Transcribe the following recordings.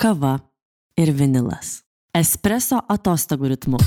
kava ir vinilas. Espreso atostogų ritmu.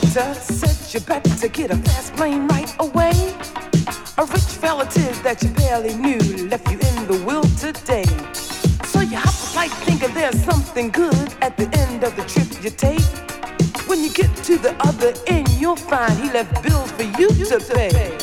better, said you better get a fast plane right away. A rich relative that you barely knew left you in the will today. So you hop a flight thinking there's something good at the end of the trip you take. When you get to the other end, you'll find he left bills for you to pay.